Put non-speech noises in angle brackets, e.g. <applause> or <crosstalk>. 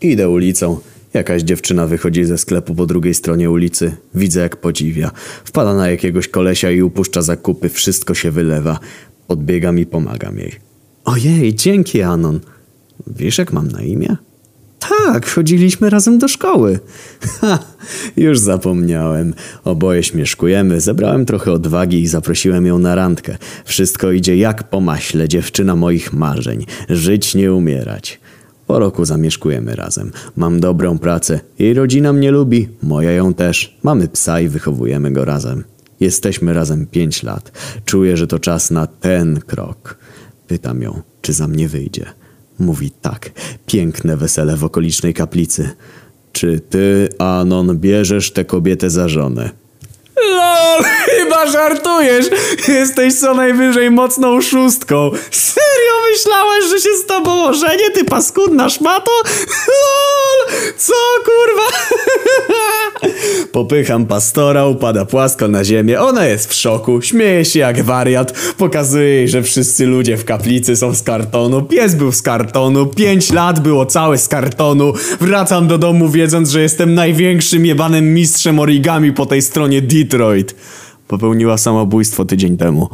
Idę ulicą. Jakaś dziewczyna wychodzi ze sklepu po drugiej stronie ulicy. Widzę jak podziwia. Wpada na jakiegoś kolesia i upuszcza zakupy. Wszystko się wylewa. Podbiegam i pomagam jej. Ojej, dzięki Anon. Wiesz jak mam na imię? Tak, chodziliśmy razem do szkoły. <laughs> Ha, już zapomniałem. Oboje śmieszkujemy. Zebrałem trochę odwagi i zaprosiłem ją na randkę. Wszystko idzie jak po maśle, dziewczyna moich marzeń. Żyć nie umierać. Po roku zamieszkujemy razem. Mam dobrą pracę. Jej rodzina mnie lubi, moja ją też. Mamy psa i wychowujemy go razem. Jesteśmy razem pięć lat. Czuję, że to czas na ten krok. Pytam ją, czy za mnie wyjdzie. Mówi tak. Piękne wesele w okolicznej kaplicy. Czy ty, Anon, bierzesz tę kobietę za żonę? LOL, <laughs> chyba żartujesz! Jesteś co najwyżej mocną szóstką. <laughs> Że się z tobą ożenię, ty paskudna szmato? <laughs> LOL, co kurwa? <laughs> Popycham pastora, upada płasko na ziemię. Ona jest w szoku, śmieje się jak wariat. Pokazuje jej, że wszyscy ludzie w kaplicy są z kartonu. Pies był z kartonu, pięć lat było całe z kartonu. Wracam do domu wiedząc, że jestem największym jebanym mistrzem origami po tej stronie Detroit. Popełniła samobójstwo tydzień temu.